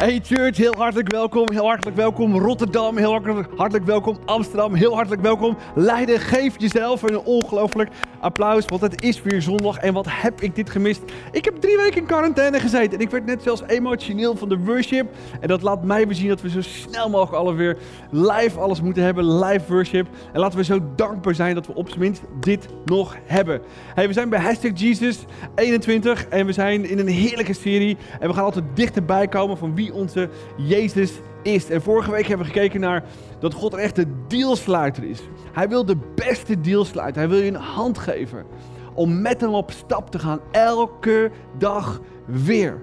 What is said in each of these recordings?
Hey Church, heel hartelijk welkom. Heel hartelijk welkom Rotterdam. Heel hartelijk, welkom Amsterdam. Heel hartelijk welkom Leiden. Geef jezelf een ongelooflijk applaus, want het is weer zondag. En wat heb ik dit gemist? Ik heb drie weken in quarantaine gezeten. En ik werd net zelfs emotioneel van de worship. En dat laat mij weer zien dat we zo snel mogelijk alle weer live alles moeten hebben. Live worship. En laten we zo dankbaar zijn dat we op zijn minst dit nog hebben. Hey, we zijn bij Hashtag Jesus 21. En we zijn in een heerlijke serie. En we gaan altijd dichterbij komen van wie onze Jezus is. En vorige week hebben we gekeken naar dat God echt de dealsluiter is. Hij wil de beste deal sluiten. Hij wil je een hand geven om met hem op stap te gaan. Elke dag weer.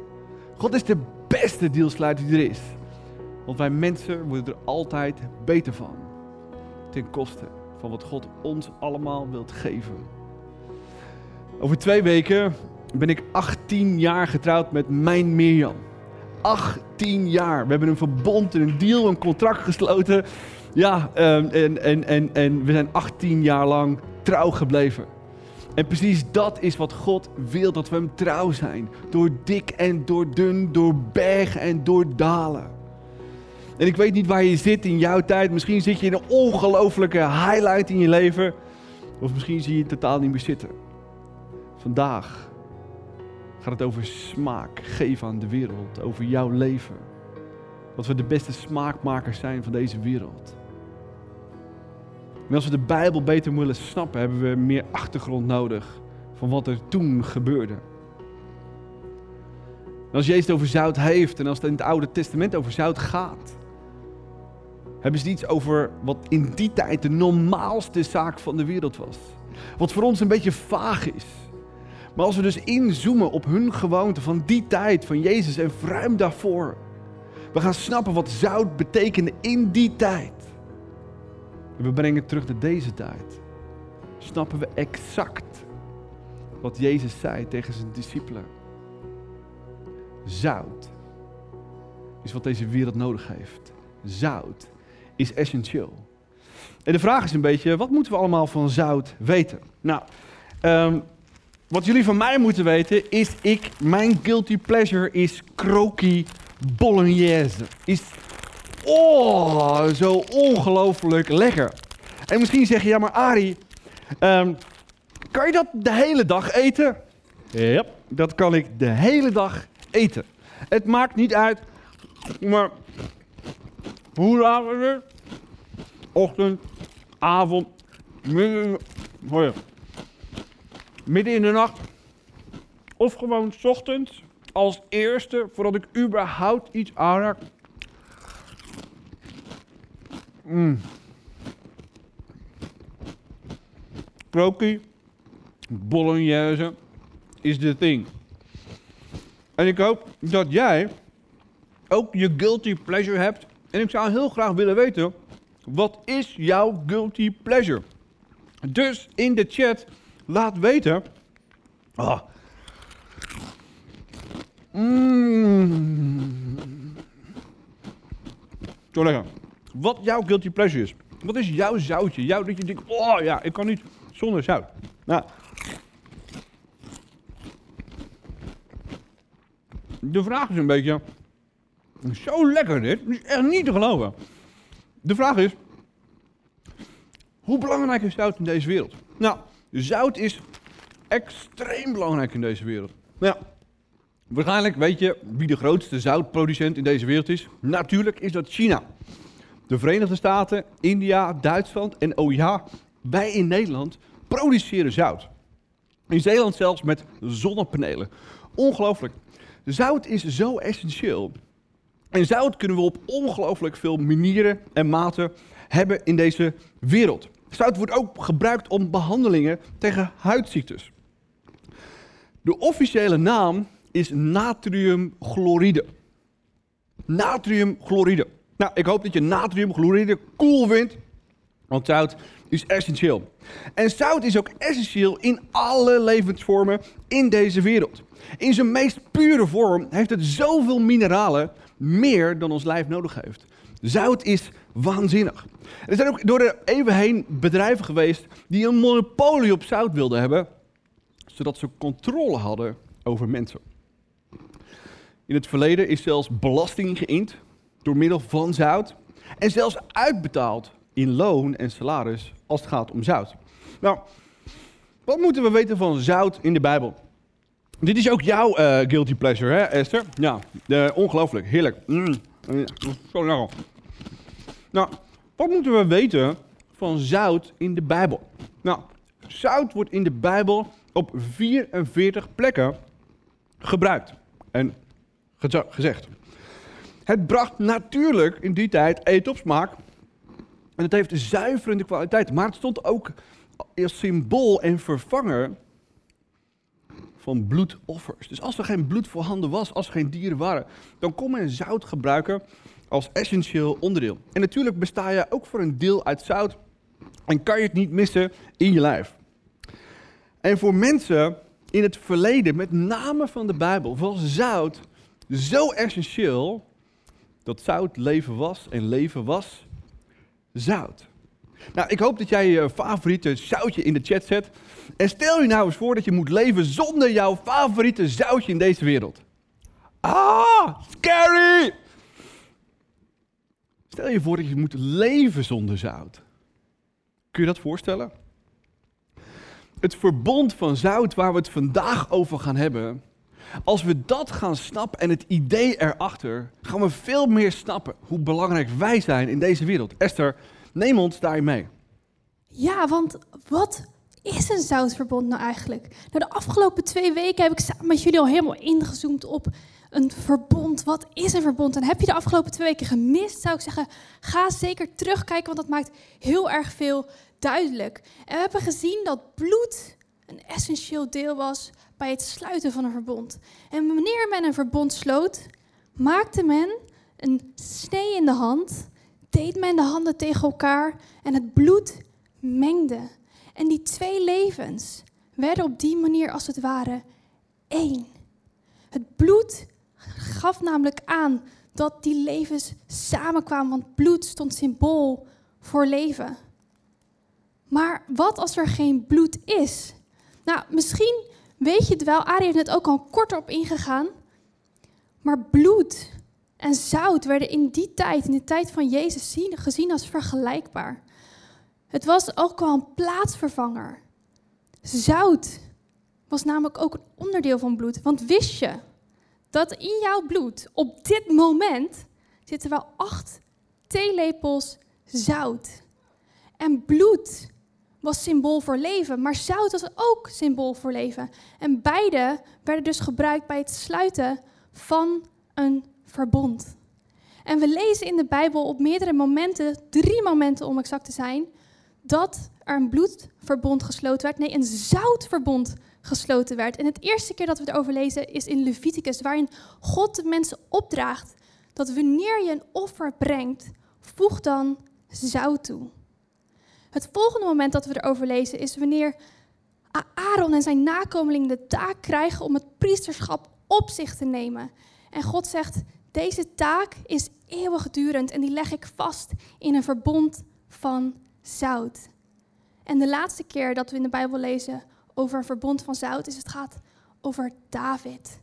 God is de beste dealsluiter die er is. Want wij mensen worden er altijd beter van. Ten koste van wat God ons allemaal wilt geven. Over twee weken ben ik 18 jaar getrouwd met mijn Mirjam. 18 jaar. We hebben een verbond, een deal, een contract gesloten. Ja, ehm, en, en, en, en we zijn 18 jaar lang trouw gebleven. En precies dat is wat God wil, dat we hem trouw zijn. Door dik en door dun, door bergen en door dalen. En ik weet niet waar je zit in jouw tijd. Misschien zit je in een ongelofelijke highlight in je leven. Of misschien zie je het totaal niet meer zitten. Vandaag gaat het over smaak geven aan de wereld, over jouw leven. Dat we de beste smaakmakers zijn van deze wereld. En als we de Bijbel beter willen snappen, hebben we meer achtergrond nodig van wat er toen gebeurde. En als Jezus het over zout heeft en als het in het Oude Testament over zout gaat, hebben ze iets over wat in die tijd de normaalste zaak van de wereld was. Wat voor ons een beetje vaag is. Maar als we dus inzoomen op hun gewoonte van die tijd, van Jezus en ruim daarvoor. We gaan snappen wat zout betekende in die tijd. En we brengen het terug naar deze tijd. Snappen we exact wat Jezus zei tegen zijn discipelen. Zout is wat deze wereld nodig heeft. Zout is essentieel. En de vraag is een beetje, wat moeten we allemaal van zout weten? Nou, um, wat jullie van mij moeten weten is, ik, mijn guilty pleasure is croquis bolognese. Is, oh, zo ongelooflijk lekker. En misschien zeg je, ja maar Ari, um, kan je dat de hele dag eten? Ja, dat kan ik de hele dag eten. Het maakt niet uit, maar hoe laat is het? Ochtend, avond, midden, oh ja, midden in de nacht. Of gewoon ochtends als eerste, voordat ik überhaupt iets aanraak. Mm. Croquis, bolognese is de thing. En ik hoop dat jij ook je guilty pleasure hebt. En ik zou heel graag willen weten, wat is jouw guilty pleasure? Dus in de chat laat weten. Oh. Zo lekker. Wat jouw guilty pleasure is. Wat is jouw zoutje? Jouw dat je denkt, oh ja, ik kan niet zonder zout. Nou. De vraag is een beetje, zo lekker dit, is echt niet te geloven. De vraag is, hoe belangrijk is zout in deze wereld? Nou, Zout is extreem belangrijk in deze wereld. Nou ja, waarschijnlijk weet je wie de grootste zoutproducent in deze wereld is. Natuurlijk is dat China. De Verenigde Staten, India, Duitsland en oh ja, wij in Nederland produceren zout. In Zeeland zelfs met zonnepanelen. Ongelooflijk. Zout is zo essentieel. En zout kunnen we op ongelooflijk veel manieren en maten hebben in deze wereld. Zout wordt ook gebruikt om behandelingen tegen huidziektes. De officiële naam is natriumchloride. Natriumchloride. Nou, ik hoop dat je natriumchloride cool vindt, want zout is essentieel. En zout is ook essentieel in alle levensvormen in deze wereld. In zijn meest pure vorm heeft het zoveel mineralen, meer dan ons lijf nodig heeft. Zout is waanzinnig. Er zijn ook door de eeuwen heen bedrijven geweest die een monopolie op zout wilden hebben, zodat ze controle hadden over mensen. In het verleden is zelfs belasting geïnd door middel van zout. En zelfs uitbetaald in loon en salaris als het gaat om zout. Nou, wat moeten we weten van zout in de Bijbel? Dit is ook jouw uh, guilty pleasure, hè Esther? Ja, uh, ongelooflijk, heerlijk. Mm, zo lekker. Nou, wat moeten we weten van zout in de Bijbel? Nou, zout wordt in de Bijbel op 44 plekken gebruikt en gezegd. Het bracht natuurlijk in die tijd eten op smaak. En het heeft zuiverende kwaliteit. Maar het stond ook als symbool en vervanger van bloedoffers. Dus als er geen bloed voorhanden was, als er geen dieren waren, dan kon men zout gebruiken als essentieel onderdeel. En natuurlijk besta je ook voor een deel uit zout en kan je het niet missen in je lijf. En voor mensen in het verleden, met name van de Bijbel, was zout zo essentieel dat zout leven was en leven was zout. Nou, ik hoop dat jij je favoriete zoutje in de chat zet. En stel je nou eens voor dat je moet leven zonder jouw favoriete zoutje in deze wereld. Ah, scary! Stel je voor dat je moet leven zonder zout. Kun je dat voorstellen? Het verbond van zout waar we het vandaag over gaan hebben, als we dat gaan snappen en het idee erachter, gaan we veel meer snappen hoe belangrijk wij zijn in deze wereld. Esther, neem ons daarin mee. Ja, want wat is een zoutverbond nou eigenlijk? Nou, de afgelopen twee weken heb ik samen met jullie al helemaal ingezoomd op een verbond. Wat is een verbond? En heb je de afgelopen twee weken gemist, zou ik zeggen, ga zeker terugkijken, want dat maakt heel erg veel duidelijk. En we hebben gezien dat bloed een essentieel deel was bij het sluiten van een verbond. En wanneer men een verbond sloot, maakte men een snee in de hand, deed men de handen tegen elkaar en het bloed mengde. En die twee levens werden op die manier als het ware één. Het bloed gaf namelijk aan dat die levens samenkwamen, want bloed stond symbool voor leven. Maar wat als er geen bloed is? Nou, misschien weet je het wel, Arie heeft het ook al kort op ingegaan. Maar bloed en zout werden in die tijd, in de tijd van Jezus, gezien als vergelijkbaar. Het was ook wel een plaatsvervanger. Zout was namelijk ook een onderdeel van bloed. Want wist je dat in jouw bloed op dit moment zitten wel acht theelepels zout. En bloed was symbool voor leven, maar zout was ook symbool voor leven. En beide werden dus gebruikt bij het sluiten van een verbond. En we lezen in de Bijbel op meerdere momenten, drie momenten om exact te zijn, dat er een bloedverbond gesloten werd. Nee, een zoutverbond gesloten werd. En het eerste keer dat we erover lezen is in Leviticus, waarin God de mensen opdraagt dat wanneer je een offer brengt, voeg dan zout toe. Het volgende moment dat we erover lezen is wanneer Aaron en zijn nakomelingen de taak krijgen om het priesterschap op zich te nemen. En God zegt, deze taak is eeuwigdurend en die leg ik vast in een verbond van zout. En de laatste keer dat we in de Bijbel lezen over een verbond van zout is het gaat over David.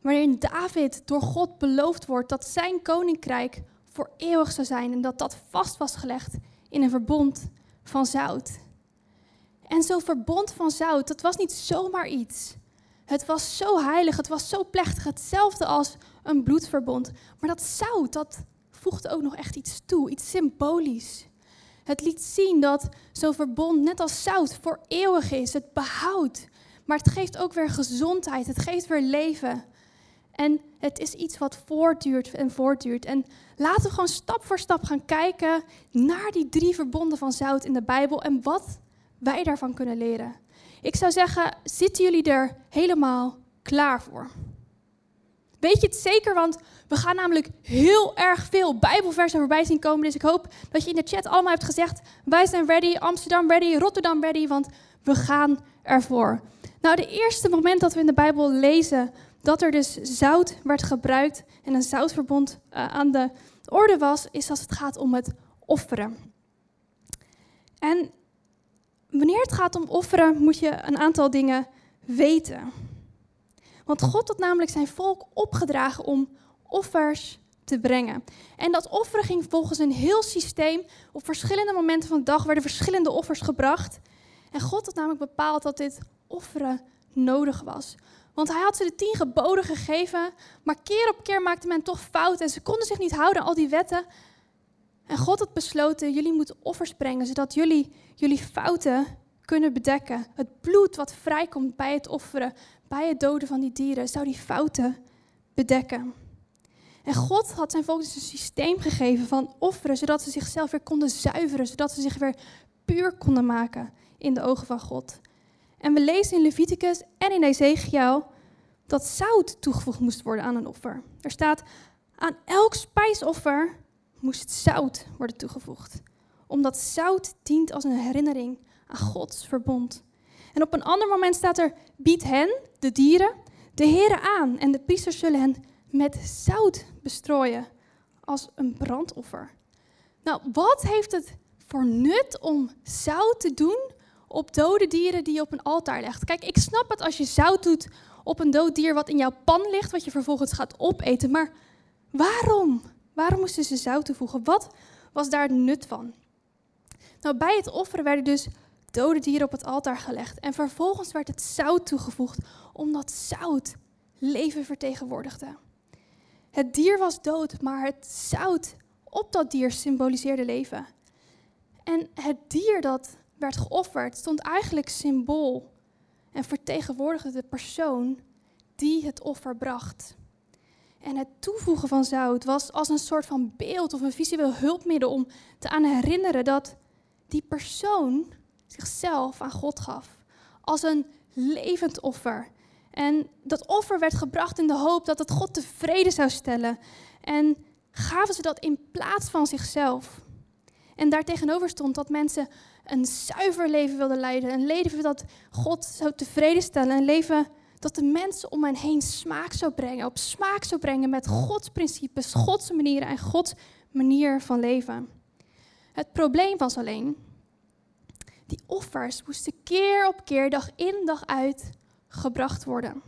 Waarin David door God beloofd wordt dat zijn koninkrijk voor eeuwig zou zijn en dat dat vast was gelegd in een verbond van zout. En zo'n verbond van zout, dat was niet zomaar iets. Het was zo heilig, het was zo plechtig, hetzelfde als een bloedverbond. Maar dat zout, dat voegde ook nog echt iets toe, iets symbolisch. Het liet zien dat zo'n verbond net als zout voor eeuwig is. Het behoudt. Maar het geeft ook weer gezondheid. Het geeft weer leven. En het is iets wat voortduurt en voortduurt. En laten we gewoon stap voor stap gaan kijken naar die drie verbonden van zout in de Bijbel en wat wij daarvan kunnen leren. Ik zou zeggen, zitten jullie er helemaal klaar voor? Weet je het zeker? Want we gaan namelijk heel erg veel Bijbelversen voorbij zien komen. Dus ik hoop dat je in de chat allemaal hebt gezegd: wij zijn ready, Amsterdam ready, Rotterdam ready, want we gaan ervoor. Nou, de eerste moment dat we in de Bijbel lezen dat er dus zout werd gebruikt en een zoutverbond uh, aan de orde was, is als het gaat om het offeren. En wanneer het gaat om offeren, moet je een aantal dingen weten. Want God had namelijk zijn volk opgedragen om offers te brengen. En dat offeren ging volgens een heel systeem. Op verschillende momenten van de dag werden verschillende offers gebracht. En God had namelijk bepaald dat dit offeren nodig was. Want hij had ze de tien geboden gegeven, maar keer op keer maakte men toch fouten en ze konden zich niet houden aan al die wetten. En God had besloten, jullie moeten offers brengen, zodat jullie jullie fouten kunnen bedekken. Het bloed wat vrijkomt bij het offeren, bij het doden van die dieren, zou die fouten bedekken. En God had zijn volk dus een systeem gegeven van offeren, zodat ze zichzelf weer konden zuiveren, zodat ze zich weer puur konden maken in de ogen van God. En we lezen in Leviticus en in Ezekiel dat zout toegevoegd moest worden aan een offer. Er staat, aan elk spijsoffer moest zout worden toegevoegd. Omdat zout dient als een herinnering aan Gods verbond. En op een ander moment staat er, bied hen, de dieren, de heren aan en de priesters zullen hen met zout bestrooien als een brandoffer. Nou, wat heeft het voor nut om zout te doen op dode dieren die je op een altaar legt? Kijk, ik snap het als je zout doet op een dood dier wat in jouw pan ligt, wat je vervolgens gaat opeten. Maar waarom? Waarom moesten ze zout toevoegen? Wat was daar het nut van? Nou, bij het offeren werden dus dode dieren op het altaar gelegd. En vervolgens werd het zout toegevoegd, omdat zout leven vertegenwoordigde. Het dier was dood, maar het zout op dat dier symboliseerde leven. En het dier dat werd geofferd stond eigenlijk symbool en vertegenwoordigde de persoon die het offer bracht. En het toevoegen van zout was als een soort van beeld of een visueel hulpmiddel om te aan herinneren dat die persoon zichzelf aan God gaf. Als een levend offer. En dat offer werd gebracht in de hoop dat het God tevreden zou stellen. En gaven ze dat in plaats van zichzelf. En daartegenover stond dat mensen een zuiver leven wilden leiden. Een leven dat God zou tevreden stellen. Een leven dat de mensen om hen heen smaak zou brengen. Op smaak zou brengen met Gods principes, Gods manieren en Gods manier van leven. Het probleem was alleen, die offers moesten keer op keer, dag in dag uit, gebracht worden.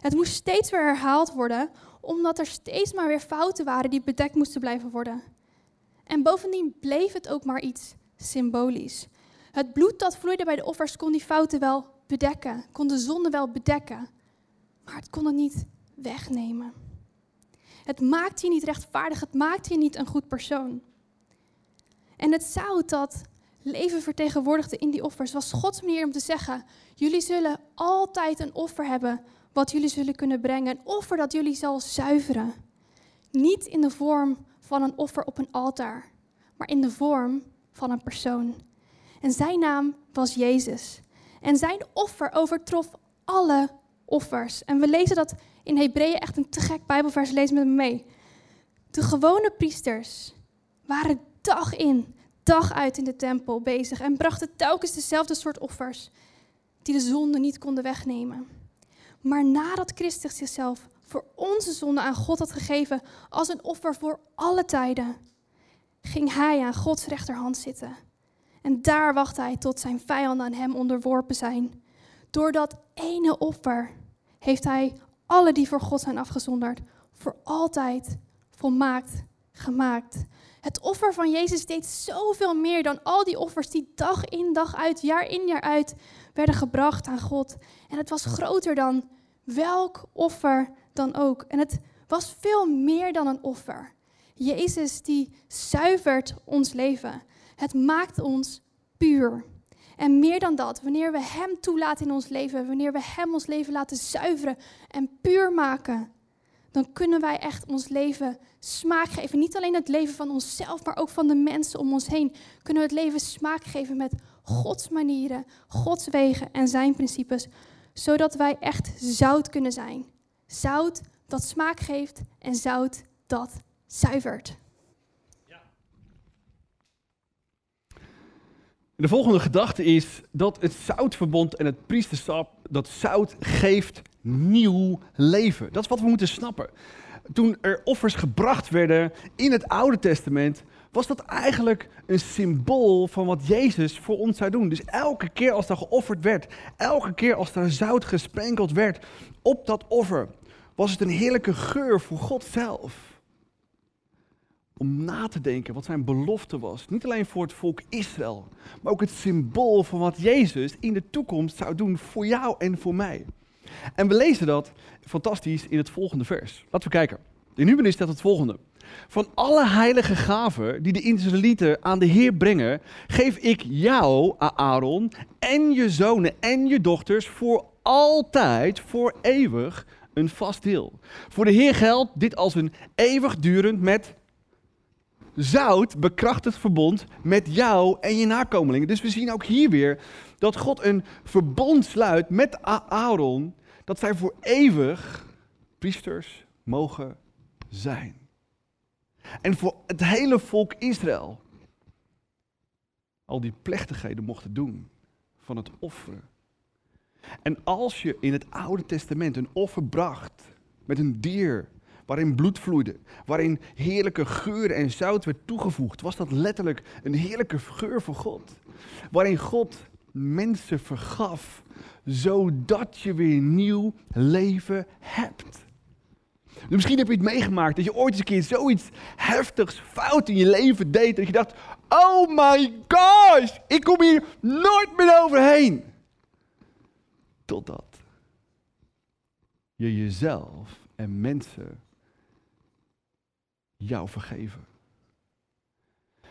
Het moest steeds weer herhaald worden, omdat er steeds maar weer fouten waren die bedekt moesten blijven worden. En bovendien bleef het ook maar iets symbolisch. Het bloed dat vloeide bij de offers kon die fouten wel bedekken, kon de zonde wel bedekken, maar het kon het niet wegnemen. Het maakt je niet rechtvaardig, het maakt je niet een goed persoon. En het zout dat leven vertegenwoordigde in die offers was Gods manier om te zeggen: jullie zullen altijd een offer hebben wat jullie zullen kunnen brengen, een offer dat jullie zal zuiveren. Niet in de vorm van een offer op een altaar, maar in de vorm van een persoon. En zijn naam was Jezus. En zijn offer overtrof alle offers. En we lezen dat in Hebreeën echt een te gek Bijbelvers. Lees met me mee. De gewone priesters waren dag in, dag uit in de tempel bezig en brachten telkens dezelfde soort offers die de zonde niet konden wegnemen. Maar nadat Christus zichzelf voor onze zonde aan God had gegeven als een offer voor alle tijden, ging hij aan Gods rechterhand zitten. En daar wachtte hij tot zijn vijanden aan hem onderworpen zijn. Door dat ene offer heeft hij alle die voor God zijn afgezonderd, voor altijd volmaakt gemaakt. Het offer van Jezus deed zoveel meer dan al die offers die dag in dag uit, jaar in jaar uit werden gebracht aan God. En het was groter dan welk offer dan ook. En het was veel meer dan een offer. Jezus die zuivert ons leven. Het maakt ons puur. En meer dan dat, wanneer we Hem toelaten in ons leven, wanneer we Hem ons leven laten zuiveren en puur maken, dan kunnen wij echt ons leven smaak geven. Niet alleen het leven van onszelf, maar ook van de mensen om ons heen. Kunnen we het leven smaak geven met Gods manieren, Gods wegen en Zijn principes, zodat wij echt zout kunnen zijn. Zout dat smaak geeft en zout dat zuivert. De volgende gedachte is dat het zoutverbond en het priesterschap, dat zout geeft nieuw leven. Dat is wat we moeten snappen. Toen er offers gebracht werden in het Oude Testament, was dat eigenlijk een symbool van wat Jezus voor ons zou doen. Dus elke keer als er geofferd werd, elke keer als er zout gesprenkeld werd op dat offer, was het een heerlijke geur voor God zelf. Om na te denken wat zijn belofte was. Niet alleen voor het volk Israël, maar ook het symbool van wat Jezus in de toekomst zou doen voor jou en voor mij. En we lezen dat fantastisch in het volgende vers. Laten we kijken. In Numeris staat het volgende. Van alle heilige gaven die de Israëlieten aan de Heer brengen, geef ik jou, Aaron, en je zonen en je dochters voor altijd, voor eeuwig, een vast deel. Voor de Heer geldt dit als een eeuwigdurend met zout bekrachtigd verbond met jou en je nakomelingen. Dus we zien ook hier weer dat God een verbond sluit met Aaron, dat zij voor eeuwig priesters mogen zijn. En voor het hele volk Israël al die plechtigheden mochten doen van het offeren. En als je in het Oude Testament een offer bracht met een dier waarin bloed vloeide, waarin heerlijke geur en zout werd toegevoegd, was dat letterlijk een heerlijke geur voor God. Waarin God mensen vergaf, zodat je weer nieuw leven hebt. Dus misschien heb je het meegemaakt dat je ooit eens een keer zoiets heftigs fout in je leven deed. Dat je dacht, oh my gosh, ik kom hier nooit meer overheen. Totdat je jezelf en mensen jou vergeven.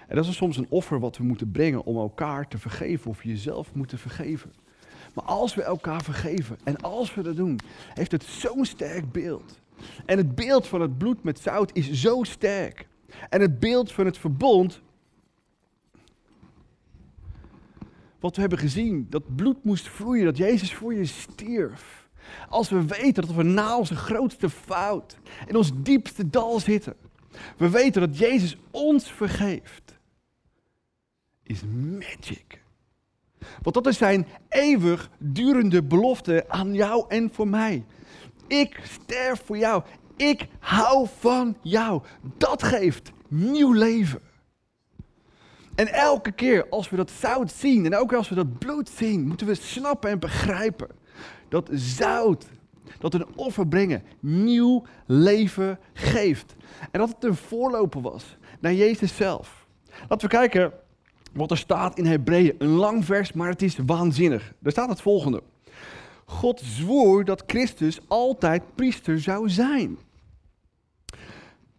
En dat is soms een offer wat we moeten brengen om elkaar te vergeven of jezelf moeten vergeven. Maar als we elkaar vergeven en als we dat doen, heeft het zo'n sterk beeld. En het beeld van het bloed met zout is zo sterk. En het beeld van het verbond, wat we hebben gezien, dat bloed moest vloeien, dat Jezus voor je stierf. Als we weten dat we na onze grootste fout in ons diepste dal zitten, we weten dat Jezus ons vergeeft, is magic. Want dat is zijn eeuwig durende belofte aan jou en voor mij. Ik sterf voor jou. Ik hou van jou. Dat geeft nieuw leven. En elke keer als we dat zout zien en keer als we dat bloed zien, moeten we snappen en begrijpen dat zout, dat een offer brengen, nieuw leven geeft. En dat het een voorloper was naar Jezus zelf. Laten we kijken wat er staat in Hebreeën. Een lang vers, maar het is waanzinnig. Er staat het volgende. God zwoer dat Christus altijd priester zou zijn.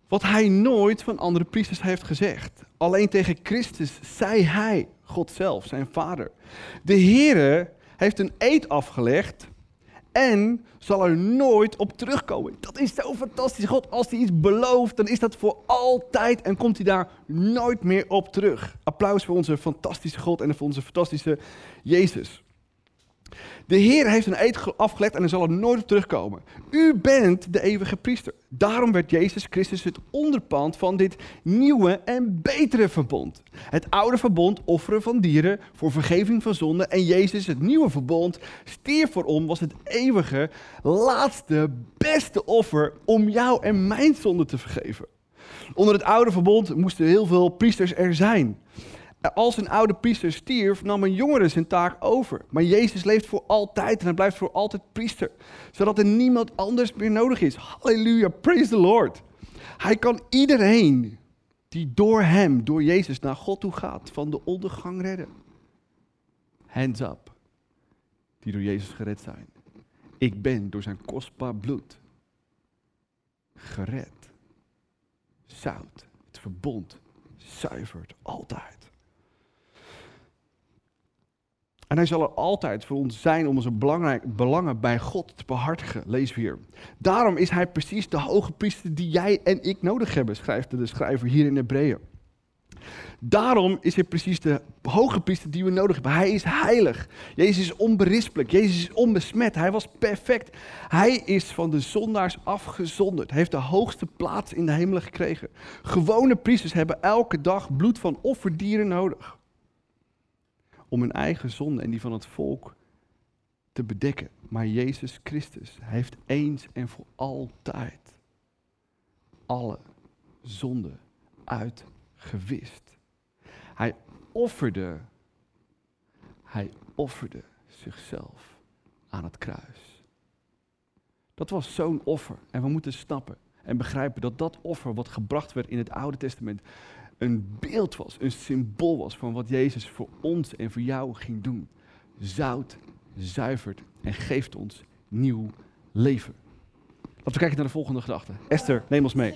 Wat hij nooit van andere priesters heeft gezegd. Alleen tegen Christus zei hij, God zelf, zijn vader. De Heere heeft een eed afgelegd en zal er nooit op terugkomen. Dat is zo fantastisch. God, als hij iets belooft, dan is dat voor altijd en komt hij daar nooit meer op terug. Applaus voor onze fantastische God en voor onze fantastische Jezus. De Heer heeft een eed afgelegd en hij zal er nooit op terugkomen. U bent de eeuwige priester. Daarom werd Jezus Christus het onderpand van dit nieuwe en betere verbond. Het oude verbond offeren van dieren voor vergeving van zonde en Jezus het nieuwe verbond stierf voorom was het eeuwige, laatste, beste offer om jou en mijn zonde te vergeven. Onder het oude verbond moesten heel veel priesters er zijn. Als een oude priester stierf, nam een jongere zijn taak over. Maar Jezus leeft voor altijd en hij blijft voor altijd priester. Zodat er niemand anders meer nodig is. Halleluja, praise the Lord. Hij kan iedereen die door hem, door Jezus naar God toe gaat, van de ondergang redden. Hands up, die door Jezus gered zijn. Ik ben door zijn kostbaar bloed gered. Zout, het verbond, zuivert altijd. En hij zal er altijd voor ons zijn om onze belangen bij God te behartigen, lees hier. Daarom is hij precies de hoge priester die jij en ik nodig hebben, schrijft de schrijver hier in Hebreeën. Daarom is hij precies de hoge priester die we nodig hebben. Hij is heilig. Jezus is onberispelijk. Jezus is onbesmet. Hij was perfect. Hij is van de zondaars afgezonderd. Hij heeft de hoogste plaats in de hemel gekregen. Gewone priesters hebben elke dag bloed van offerdieren nodig om hun eigen zonde en die van het volk te bedekken. Maar Jezus Christus heeft eens en voor altijd alle zonde uitgenomen. gewist. Hij offerde, hij offerde zichzelf aan het kruis. Dat was zo'n offer. En we moeten snappen en begrijpen dat dat offer wat gebracht werd in het Oude Testament een beeld was, een symbool was van wat Jezus voor ons en voor jou ging doen. Zout, zuivert en geeft ons nieuw leven. Laten we kijken naar de volgende gedachte. Esther, neem ons mee.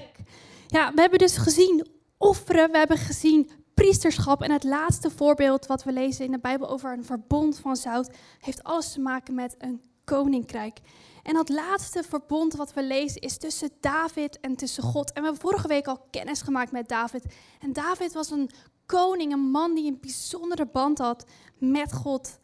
Ja, we hebben dus gezien offeren, we hebben gezien priesterschap. En het laatste voorbeeld wat we lezen in de Bijbel over een verbond van zout, heeft alles te maken met een koninkrijk. En dat laatste verbond wat we lezen is tussen David en tussen God. En we hebben vorige week al kennis gemaakt met David. En David was een koning, een man die een bijzondere band had met God.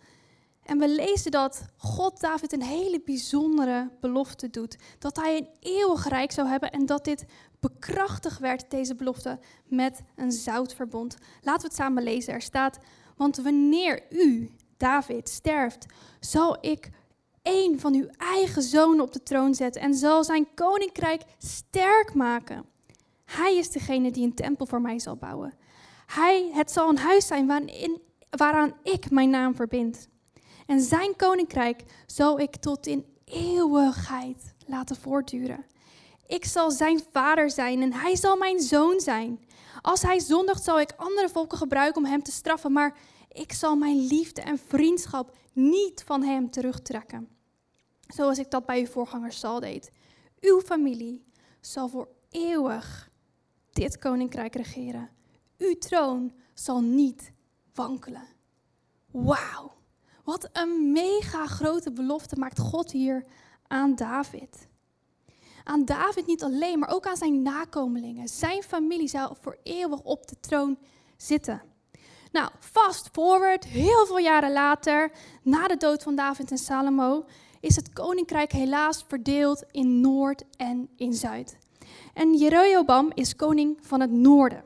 En we lezen dat God David een hele bijzondere belofte doet. Dat hij een eeuwig rijk zou hebben en dat dit bekrachtigd werd, deze belofte, met een zoutverbond. Laten we het samen lezen. Er staat, want wanneer u, David, sterft, zal ik één van uw eigen zonen op de troon zetten en zal zijn koninkrijk sterk maken. Hij is degene die een tempel voor mij zal bouwen. Hij, het zal een huis zijn waarin, waaraan ik mijn naam verbind. En zijn koninkrijk zal ik tot in eeuwigheid laten voortduren. Ik zal zijn vader zijn en hij zal mijn zoon zijn. Als hij zondigt, zal ik andere volken gebruiken om hem te straffen, maar ik zal mijn liefde en vriendschap niet van hem terugtrekken. Zoals ik dat bij uw voorganger Sal deed. Uw familie zal voor eeuwig dit koninkrijk regeren. Uw troon zal niet wankelen. Wauw, wat een mega grote belofte maakt God hier aan David. Aan David niet alleen, maar ook aan zijn nakomelingen. Zijn familie zou voor eeuwig op de troon zitten. Nou, fast forward, heel veel jaren later, na de dood van David en Salomo, is het koninkrijk helaas verdeeld in Noord en in Zuid. En Jeroboam is koning van het noorden.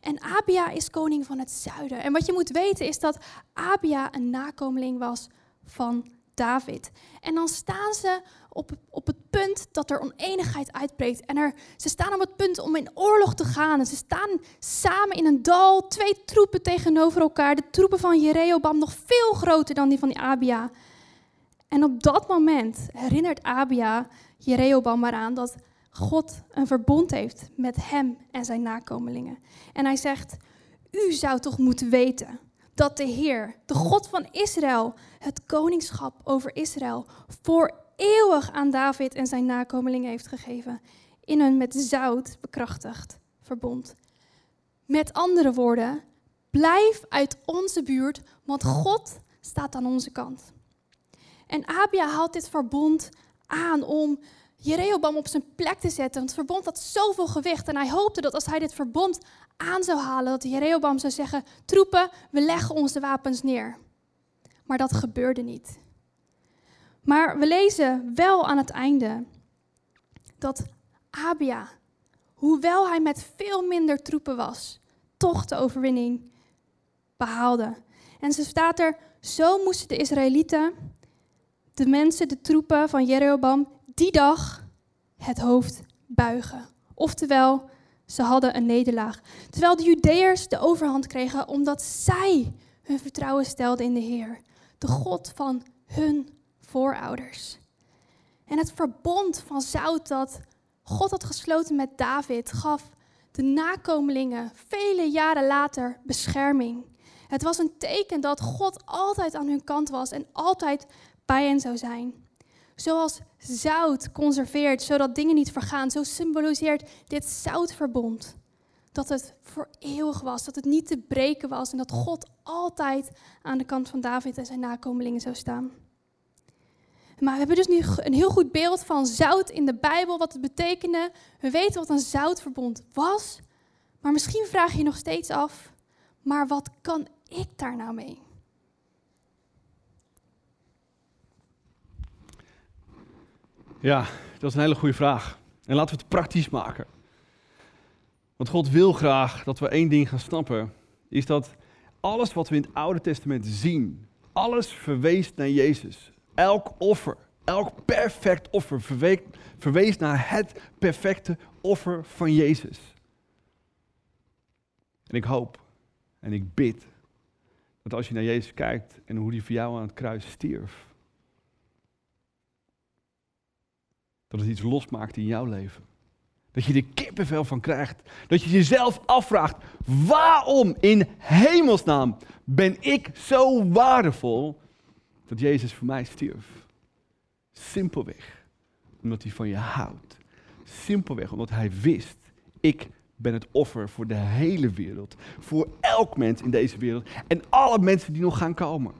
En Abia is koning van het zuiden. En wat je moet weten is dat Abia een nakomeling was van David. En dan staan ze op, op het punt dat er oneenigheid uitbreekt. En er, ze staan op het punt om in oorlog te gaan. En ze staan samen in een dal, twee troepen tegenover elkaar. De troepen van Jeroboam nog veel groter dan die van die Abia. En op dat moment herinnert Abia Jeroboam maar aan dat God een verbond heeft met hem en zijn nakomelingen. En hij zegt, u zou toch moeten weten dat de Heer, de God van Israël, het koningschap over Israël voor eeuwig aan David en zijn nakomelingen heeft gegeven. In een met zout bekrachtigd verbond. Met andere woorden, blijf uit onze buurt, want God staat aan onze kant. En Abia haalt dit verbond aan om Jeroboam op zijn plek te zetten. Want het verbond had zoveel gewicht. En hij hoopte dat als hij dit verbond aan zou halen, dat Jeroboam zou zeggen: Troepen, we leggen onze wapens neer. Maar dat gebeurde niet. Maar we lezen wel aan het einde dat Abia, hoewel hij met veel minder troepen was, toch de overwinning behaalde. En ze staat er: Zo moesten de Israëlieten de mensen, de troepen van Jeroboam, die dag het hoofd buigen. Oftewel, ze hadden een nederlaag. Terwijl de Judeërs de overhand kregen omdat zij hun vertrouwen stelden in de Heer, de God van hun voorouders. En het verbond van zout dat God had gesloten met David gaf de nakomelingen vele jaren later bescherming. Het was een teken dat God altijd aan hun kant was en altijd bij hen zou zijn. Zoals zout conserveert, zodat dingen niet vergaan, zo symboliseert dit zoutverbond dat het voor eeuwig was, dat het niet te breken was en dat God altijd aan de kant van David en zijn nakomelingen zou staan. Maar we hebben dus nu een heel goed beeld van zout in de Bijbel, wat het betekende. We weten wat een zoutverbond was, maar misschien vraag je je nog steeds af, maar wat kan ik daar nou mee? Ja, dat is een hele goede vraag. En laten we het praktisch maken. Want God wil graag dat we één ding gaan snappen. Is dat alles wat we in het Oude Testament zien, alles verwees naar Jezus. Elk offer, elk perfect offer verwees naar het perfecte offer van Jezus. En ik hoop en ik bid dat als je naar Jezus kijkt en hoe hij voor jou aan het kruis stierf, dat het iets losmaakt in jouw leven. Dat je er kippenvel van krijgt. Dat je jezelf afvraagt, waarom in hemelsnaam ben ik zo waardevol dat Jezus voor mij stierf? Simpelweg omdat hij van je houdt. Simpelweg omdat hij wist, ik ben het offer voor de hele wereld. Voor elk mens in deze wereld en alle mensen die nog gaan komen.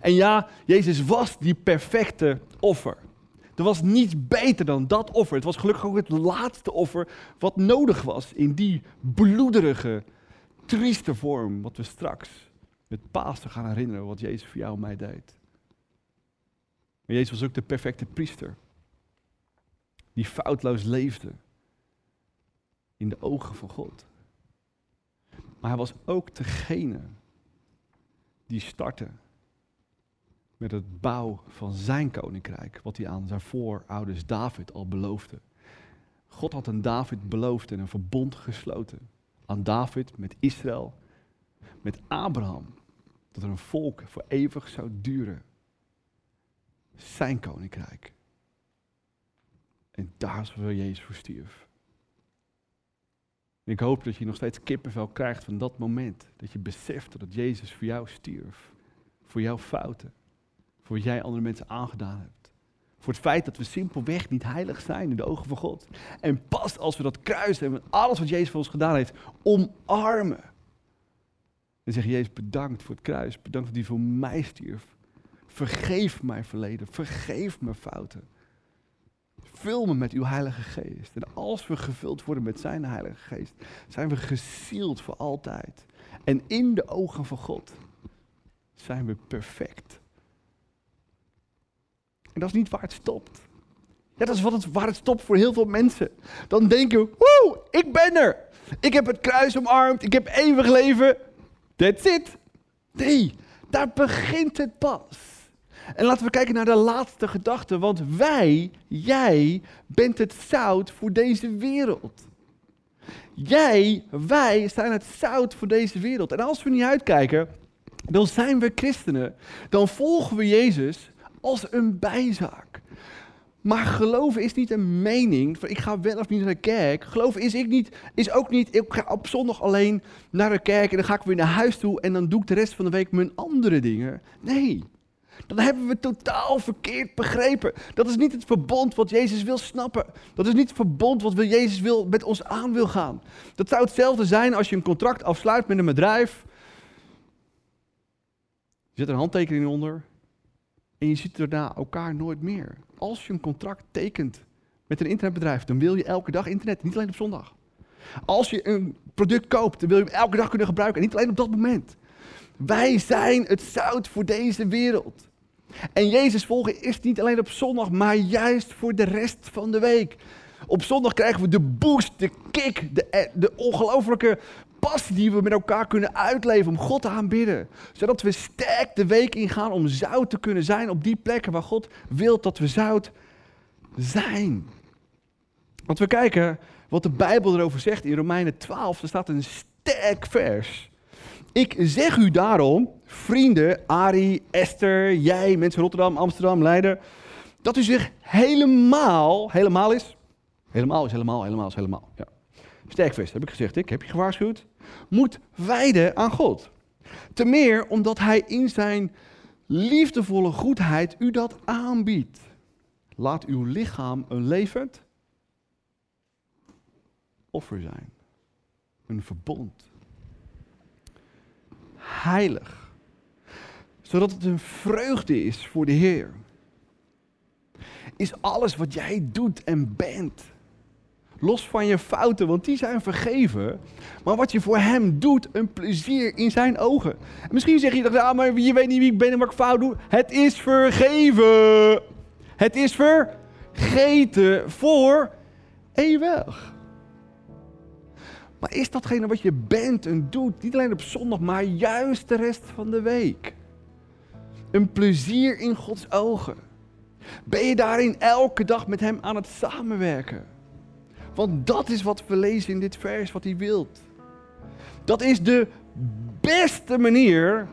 En ja, Jezus was die perfecte offer. Er was niets beter dan dat offer. Het was gelukkig ook het laatste offer wat nodig was in die bloederige, trieste vorm, wat we straks met Pasen gaan herinneren, wat Jezus voor jou en mij deed. Maar Jezus was ook de perfecte priester, die foutloos leefde in de ogen van God. Maar hij was ook degene die startte met het bouw van zijn koninkrijk, wat hij aan zijn voorouders David al beloofde. God had aan David beloofd en een verbond gesloten. Aan David met Israël, met Abraham, dat er een volk voor eeuwig zou duren. Zijn koninkrijk. En daar is waar Jezus voor stierf. Ik hoop dat je nog steeds kippenvel krijgt van dat moment. Dat je beseft dat Jezus voor jou stierf. Voor jouw fouten voor wat jij andere mensen aangedaan hebt. Voor het feit dat we simpelweg niet heilig zijn in de ogen van God. En pas als we dat kruis hebben, alles wat Jezus voor ons gedaan heeft, omarmen. En zeggen, Jezus, bedankt voor het kruis. Bedankt dat hij voor mij stierf. Vergeef mijn verleden. Vergeef mijn fouten. Vul me met uw Heilige Geest. En als we gevuld worden met zijn Heilige Geest, zijn we gesield voor altijd. En in de ogen van God zijn we perfect. En dat is niet waar het stopt. Ja, dat is wat het, waar het stopt voor heel veel mensen. Dan denken we, woe, ik ben er. Ik heb het kruis omarmd, ik heb eeuwig leven. That's it. Nee, daar begint het pas. En laten we kijken naar de laatste gedachte, want wij, jij, bent het zout voor deze wereld. Jij, wij zijn het zout voor deze wereld. En als we niet uitkijken, dan zijn we christenen. Dan volgen we Jezus als een bijzaak. Maar geloven is niet een mening. Ik ga wel of niet naar de kerk. Geloven is, ik niet, is ook niet. Ik ga op zondag alleen naar de kerk en dan ga ik weer naar huis toe en dan doe ik de rest van de week mijn andere dingen. Nee. Dan hebben we totaal verkeerd begrepen. Dat is niet het verbond wat Jezus wil snappen. Dat is niet het verbond wat Jezus wil, met ons aan wil gaan. Dat zou hetzelfde zijn als je een contract afsluit met een bedrijf. Je zet een handtekening onder en je ziet daarna elkaar nooit meer. Als je een contract tekent met een internetbedrijf, dan wil je elke dag internet, niet alleen op zondag. Als je een product koopt, dan wil je hem elke dag kunnen gebruiken, en niet alleen op dat moment. Wij zijn het zout voor deze wereld. En Jezus volgen is niet alleen op zondag, maar juist voor de rest van de week. Op zondag krijgen we de boost, de kick, de, eh, de ongelofelijke passie die we met elkaar kunnen uitleven om God te aanbidden. Zodat we sterk de week ingaan om zout te kunnen zijn op die plekken waar God wil dat we zout zijn. Want we kijken wat de Bijbel erover zegt in Romeinen 12. Er staat een sterk vers. Ik zeg u daarom, vrienden, Ari, Esther, jij, mensen Rotterdam, Amsterdam, Leiden, dat u zich helemaal, helemaal is, helemaal is helemaal, helemaal is helemaal, ja. Sterkvest, heb ik gezegd, ik heb je gewaarschuwd. Moet wijden aan God. Te meer omdat hij in zijn liefdevolle goedheid u dat aanbiedt. Laat uw lichaam een levend offer zijn. Een verbond. Heilig. Zodat het een vreugde is voor de Heer. Is alles wat jij doet en bent Los van je fouten, want die zijn vergeven. Maar wat je voor hem doet, een plezier in zijn ogen. En misschien zeg je dan, ja, maar je weet niet wie ik ben en wat ik fout doe. Het is vergeven. Het is vergeten voor eeuwig. Maar is datgene wat je bent en doet, niet alleen op zondag, maar juist de rest van de week? Een plezier in Gods ogen. Ben je daarin elke dag met Hem aan het samenwerken? Want dat is wat we lezen in dit vers, wat hij wilt. Dat is de beste manier.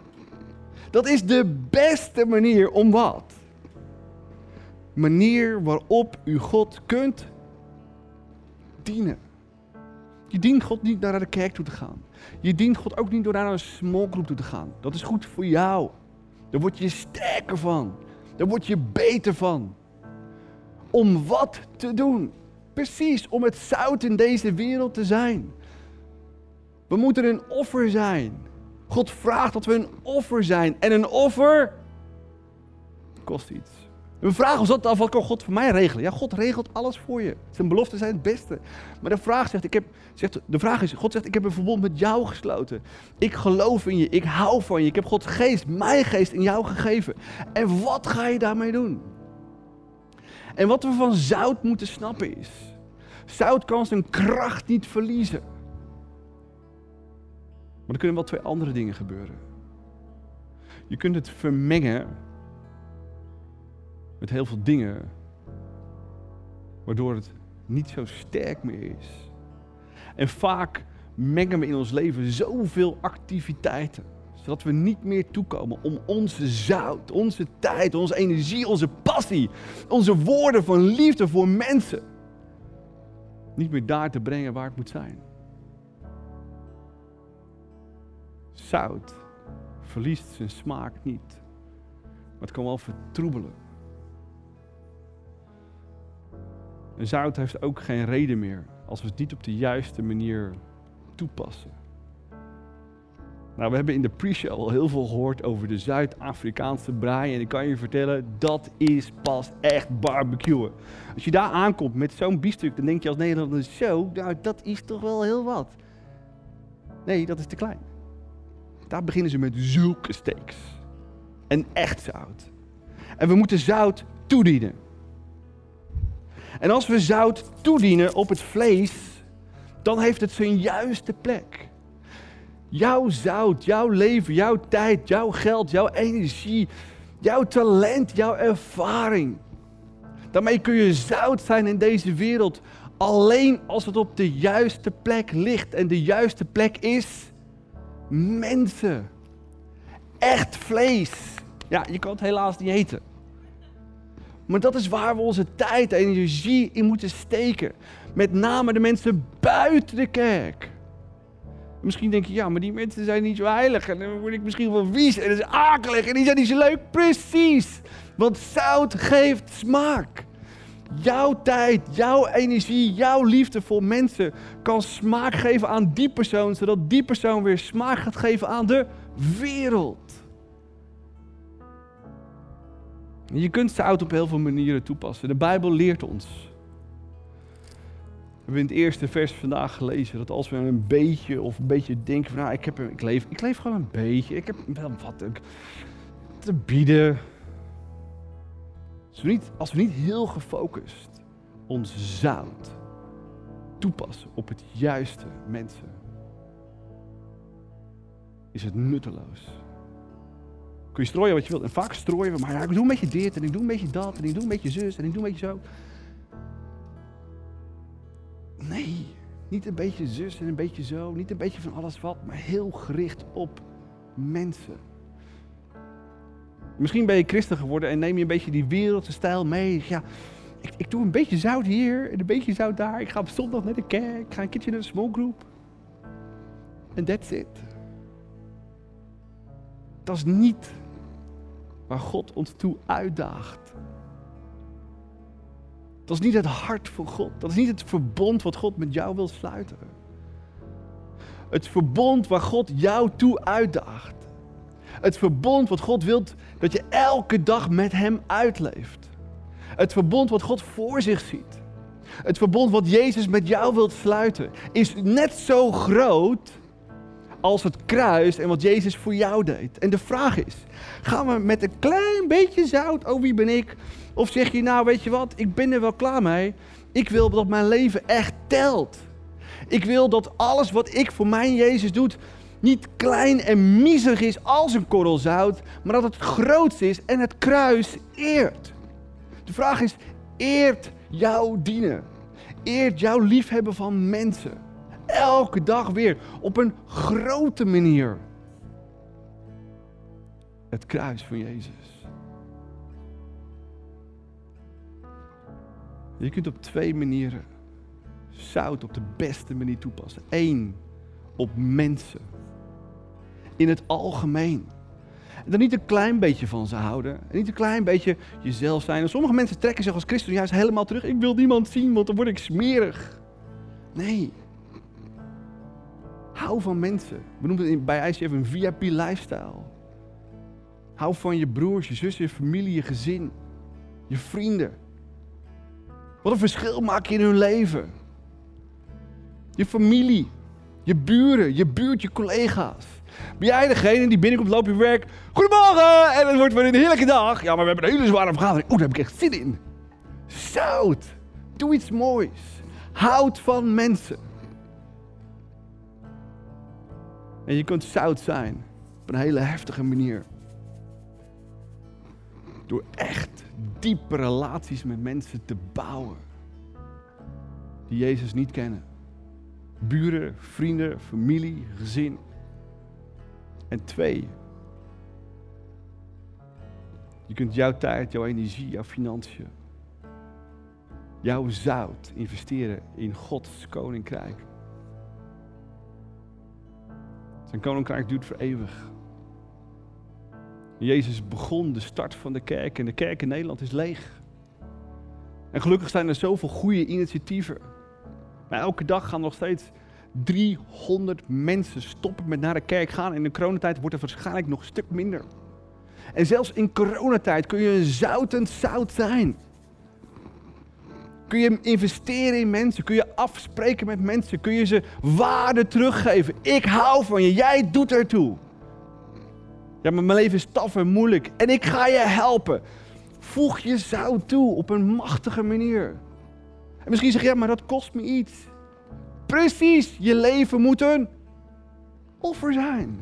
Dat is de beste manier om wat? Manier waarop u God kunt dienen. Je dient God niet naar de kerk toe te gaan. Je dient God ook niet door naar een small group toe te gaan. Dat is goed voor jou. Daar word je sterker van. Daar word je beter van. Om wat te doen? Precies, om het zout in deze wereld te zijn. We moeten een offer zijn. God vraagt dat we een offer zijn. En een offer kost iets. We vragen ons dat af, wat kan God voor mij regelen? Ja, God regelt alles voor je. Zijn beloften zijn het beste. Maar de vraag, zegt, ik heb, zegt, de vraag is, God zegt, ik heb een verbond met jou gesloten. Ik geloof in je, ik hou van je. Ik heb Gods geest, mijn geest in jou gegeven. En wat ga je daarmee doen? En wat we van zout moeten snappen is, zout kan zijn kracht niet verliezen. Maar er kunnen wel twee andere dingen gebeuren. Je kunt het vermengen met heel veel dingen, waardoor het niet zo sterk meer is. En vaak mengen we in ons leven zoveel activiteiten, zodat we niet meer toekomen om onze zout, onze tijd, onze energie, onze passie, onze woorden van liefde voor mensen, niet meer daar te brengen waar het moet zijn. Zout verliest zijn smaak niet, maar het kan wel vertroebelen. En zout heeft ook geen reden meer als we het niet op de juiste manier toepassen. Nou, we hebben in de pre-show al heel veel gehoord over de Zuid-Afrikaanse braai. En ik kan je vertellen, dat is pas echt barbecuen. Als je daar aankomt met zo'n biefstuk, dan denk je als Nederlander, zo, nou, dat is toch wel heel wat. Nee, dat is te klein. Daar beginnen ze met zulke steaks. En echt zout. En we moeten zout toedienen. En als we zout toedienen op het vlees, dan heeft het zijn juiste plek. Jouw zout, jouw leven, jouw tijd, jouw geld, jouw energie, jouw talent, jouw ervaring. Daarmee kun je zout zijn in deze wereld alleen als het op de juiste plek ligt. En de juiste plek is mensen. Echt vlees. Ja, je kan het helaas niet eten. Maar dat is waar we onze tijd en energie in moeten steken. Met name de mensen buiten de kerk. Misschien denk je, ja, maar die mensen zijn niet zo heilig. En dan word ik misschien wel wies en dat is akelig en die zijn niet zo leuk. Precies. Want zout geeft smaak. Jouw tijd, jouw energie, jouw liefde voor mensen kan smaak geven aan die persoon, zodat die persoon weer smaak gaat geven aan de wereld. Je kunt zout op heel veel manieren toepassen. De Bijbel leert ons. We hebben in het eerste vers vandaag gelezen dat als we een beetje of een beetje denken van nou, ik, heb, ik, leef, ik leef gewoon een beetje, ik heb wel wat te bieden. Als we, niet, als we niet heel gefocust ons zout toepassen op het juiste mensen, is het nutteloos. Kun je strooien wat je wilt. En vaak strooien we, maar ja, ik doe een beetje dit en ik doe een beetje dat en ik doe een beetje zus en ik doe een beetje zo. Nee, niet een beetje zus en een beetje zo, niet een beetje van alles wat, maar heel gericht op mensen. Misschien ben je christen geworden en neem je een beetje die wereldse stijl mee. Ja, ik, ik doe een beetje zout hier en een beetje zout daar. Ik ga op zondag naar de kerk, ik ga een keertje naar de small group. En that's it. Dat is niet waar God ons toe uitdaagt. Dat is niet het hart van God. Dat is niet het verbond wat God met jou wil sluiten. Het verbond waar God jou toe uitdaagt. Het verbond wat God wil dat je elke dag met Hem uitleeft. Het verbond wat God voor zich ziet. Het verbond wat Jezus met jou wilt sluiten. Is net zo groot als het kruis en wat Jezus voor jou deed. En de vraag is, gaan we met een klein beetje zout, oh wie ben ik? Of zeg je nou, weet je wat, ik ben er wel klaar mee. Ik wil dat mijn leven echt telt. Ik wil dat alles wat ik voor mijn Jezus doe, niet klein en miserig is als een korrel zout, maar dat het groot is en het kruis eert. De vraag is, eert jouw dienen? Eert jouw liefhebben van mensen? Elke dag weer. Op een grote manier. Het kruis van Jezus. Je kunt op twee manieren zout op de beste manier toepassen. Eén, op mensen. In het algemeen. En dan niet een klein beetje van ze houden. En niet een klein beetje jezelf zijn. En sommige mensen trekken zich als christen juist helemaal terug. Ik wil niemand zien, want dan word ik smerig. Nee. Hou van mensen. We noemen het bij ICF een VIP lifestyle. Hou van je broers, je zussen, je familie, je gezin. Je vrienden. Wat een verschil maak je in hun leven. Je familie. Je buren, je buurt, je collega's. Ben jij degene die binnenkomt, loop je werk. Goedemorgen! En het wordt weer een heerlijke dag. Ja, maar we hebben een hele zware vergadering. Oeh, daar heb ik echt zin in. Zout. Doe iets moois. Houd van mensen. En je kunt zout zijn op een hele heftige manier. Door echt diepe relaties met mensen te bouwen. Die Jezus niet kennen. Buren, vrienden, familie, gezin. En twee, je kunt jouw tijd, jouw energie, jouw financiën, jouw zout investeren in Gods koninkrijk. Zijn koninkrijk duurt voor eeuwig. Jezus begon de start van de kerk en de kerk in Nederland is leeg. En gelukkig zijn er zoveel goede initiatieven. Maar elke dag gaan nog steeds 300 mensen stoppen met naar de kerk gaan. En in de coronatijd wordt het waarschijnlijk nog een stuk minder. En zelfs in coronatijd kun je een zoutend zout zijn. Kun je investeren in mensen? Kun je afspreken met mensen? Kun je ze waarde teruggeven? Ik hou van je, jij doet ertoe. Ja, maar mijn leven is taf en moeilijk en ik ga je helpen. Voeg je zout toe op een machtige manier. En misschien zeg je, ja, maar dat kost me iets. Precies, je leven moet een offer zijn.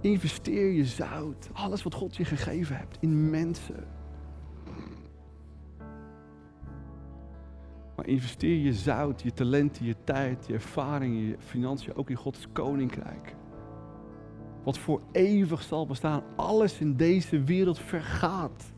Investeer je zout, alles wat God je gegeven hebt, in mensen. Maar investeer je zout, je talenten, je tijd, je ervaring, je financiën ook in Gods koninkrijk. Wat voor eeuwig zal bestaan. Alles in deze wereld vergaat.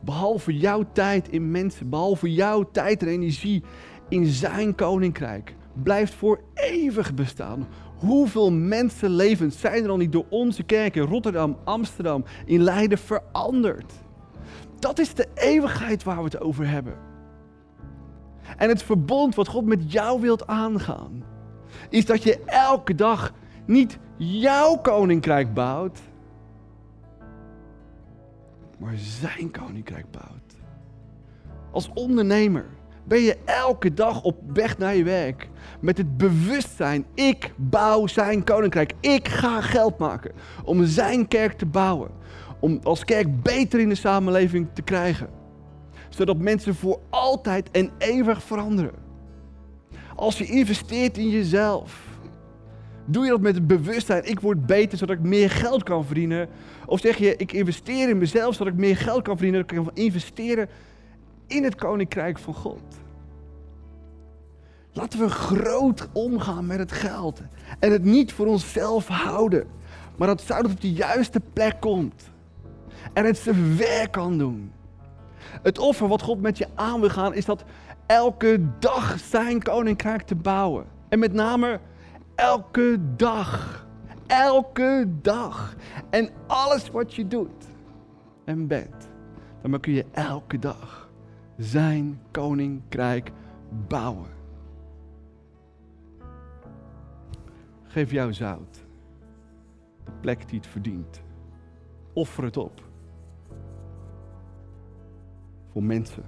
Behalve jouw tijd in mensen, behalve jouw tijd en energie in zijn koninkrijk, blijft voor eeuwig bestaan. Hoeveel mensenlevens zijn er al niet door onze kerk in Rotterdam, Amsterdam, in Leiden veranderd? Dat is de eeuwigheid waar we het over hebben. En het verbond wat God met jou wilt aangaan, is dat je elke dag niet jouw koninkrijk bouwt, maar zijn koninkrijk bouwt. Als ondernemer ben je elke dag op weg naar je werk met het bewustzijn, ik bouw zijn koninkrijk. Ik ga geld maken om zijn kerk te bouwen. Om als kerk beter in de samenleving te krijgen. Zodat mensen voor altijd en eeuwig veranderen. Als je investeert in jezelf, Doe je dat met het bewustzijn, ik word beter zodat ik meer geld kan verdienen? Of zeg je, ik investeer in mezelf zodat ik meer geld kan verdienen, ik kan investeren in het koninkrijk van God? Laten we groot omgaan met het geld en het niet voor onszelf houden, maar dat zou op de juiste plek komt en het zijn werk kan doen. Het offer wat God met je aan wil gaan is dat elke dag zijn koninkrijk te bouwen. En met name Elke dag. Elke dag. En alles wat je doet en bent, dan kun je elke dag zijn koninkrijk bouwen. Geef jou zout. De plek die het verdient. Offer het op. Voor mensen.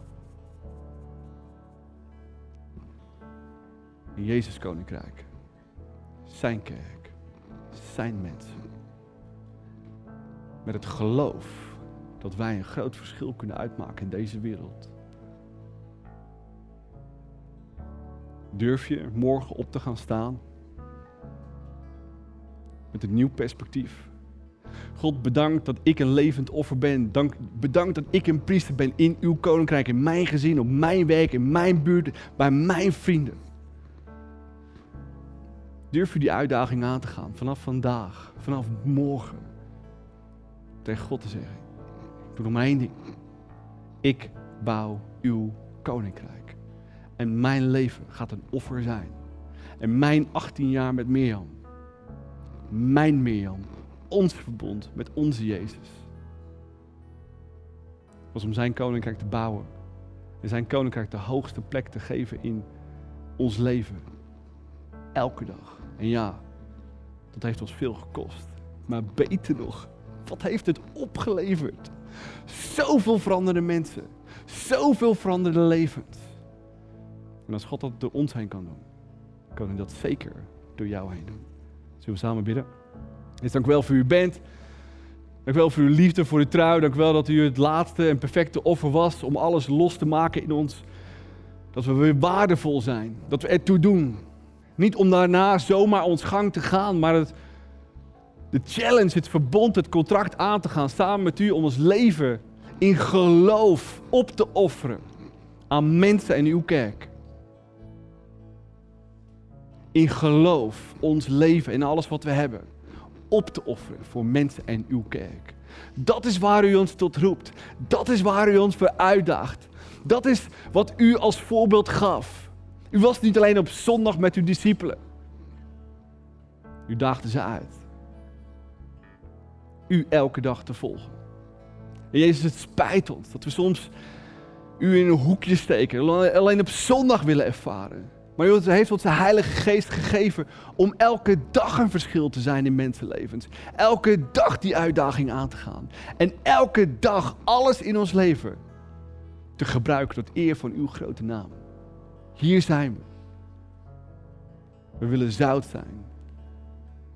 In Jezus koninkrijk. Zijn kerk. Zijn mensen. Met het geloof dat wij een groot verschil kunnen uitmaken in deze wereld. Durf je morgen op te gaan staan? Met een nieuw perspectief. God, bedankt dat ik een levend offer ben. Dank, bedankt dat ik een priester ben in uw koninkrijk, in mijn gezin, op mijn werk, in mijn buurt, bij mijn vrienden. Durf je die uitdaging aan te gaan vanaf vandaag, vanaf morgen. Tegen God te zeggen: Ik doe nog maar één ding. Ik bouw uw koninkrijk. En mijn leven gaat een offer zijn. En mijn 18 jaar met Mirjam, mijn Mirjam, ons verbond met onze Jezus, was om zijn koninkrijk te bouwen. En zijn koninkrijk de hoogste plek te geven in ons leven. Elke dag. En ja, dat heeft ons veel gekost. Maar beter nog, wat heeft het opgeleverd? Zoveel veranderde mensen. Zoveel veranderde levens. En als God dat door ons heen kan doen, kan hij dat zeker door jou heen doen. Zullen we samen bidden? Dus dank u wel voor uw bent. Dank u wel voor uw liefde, voor uw trouw. Dank u wel dat u het laatste en perfecte offer was om alles los te maken in ons. Dat we weer waardevol zijn. Dat we ertoe doen. Niet om daarna zomaar ons gang te gaan, maar het, de challenge, het verbond, het contract aan te gaan samen met u om ons leven in geloof op te offeren aan mensen en uw kerk. In geloof ons leven en alles wat we hebben op te offeren voor mensen en uw kerk. Dat is waar u ons tot roept. Dat is waar u ons voor uitdaagt. Dat is wat u als voorbeeld gaf. U was niet alleen op zondag met uw discipelen. U daagde ze uit. U elke dag te volgen. En Jezus, het spijt ons dat we soms u in een hoekje steken. Alleen op zondag willen ervaren. Maar u heeft ons de Heilige Geest gegeven om elke dag een verschil te zijn in mensenlevens. Elke dag die uitdaging aan te gaan. En elke dag alles in ons leven te gebruiken tot eer van uw grote naam. Hier zijn we. We willen zout zijn.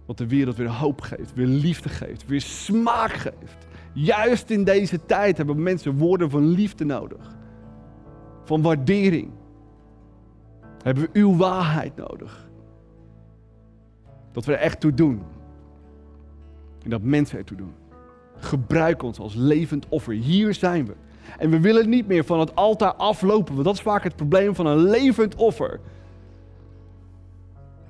Wat de wereld weer hoop geeft, weer liefde geeft, weer smaak geeft. Juist in deze tijd hebben mensen woorden van liefde nodig. Van waardering. Hebben we uw waarheid nodig. Dat we er echt toe doen. En dat mensen ertoe doen. Gebruik ons als levend offer. Hier zijn we. En we willen niet meer van het altaar aflopen, want dat is vaak het probleem van een levend offer.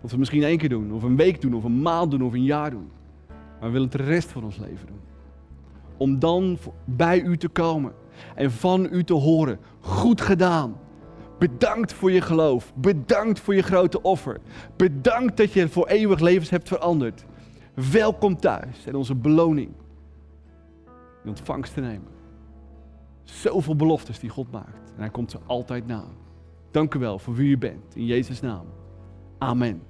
Dat we misschien één keer doen, of een week doen, of een maand doen, of een jaar doen. Maar we willen het de rest van ons leven doen. Om dan bij u te komen en van u te horen. Goed gedaan. Bedankt voor je geloof. Bedankt voor je grote offer. Bedankt dat je voor eeuwig levens hebt veranderd. Welkom thuis en onze beloning in ontvangst te nemen. Zoveel beloftes die God maakt. En hij komt ze altijd na. Dank u wel voor wie u bent. In Jezus' naam. Amen.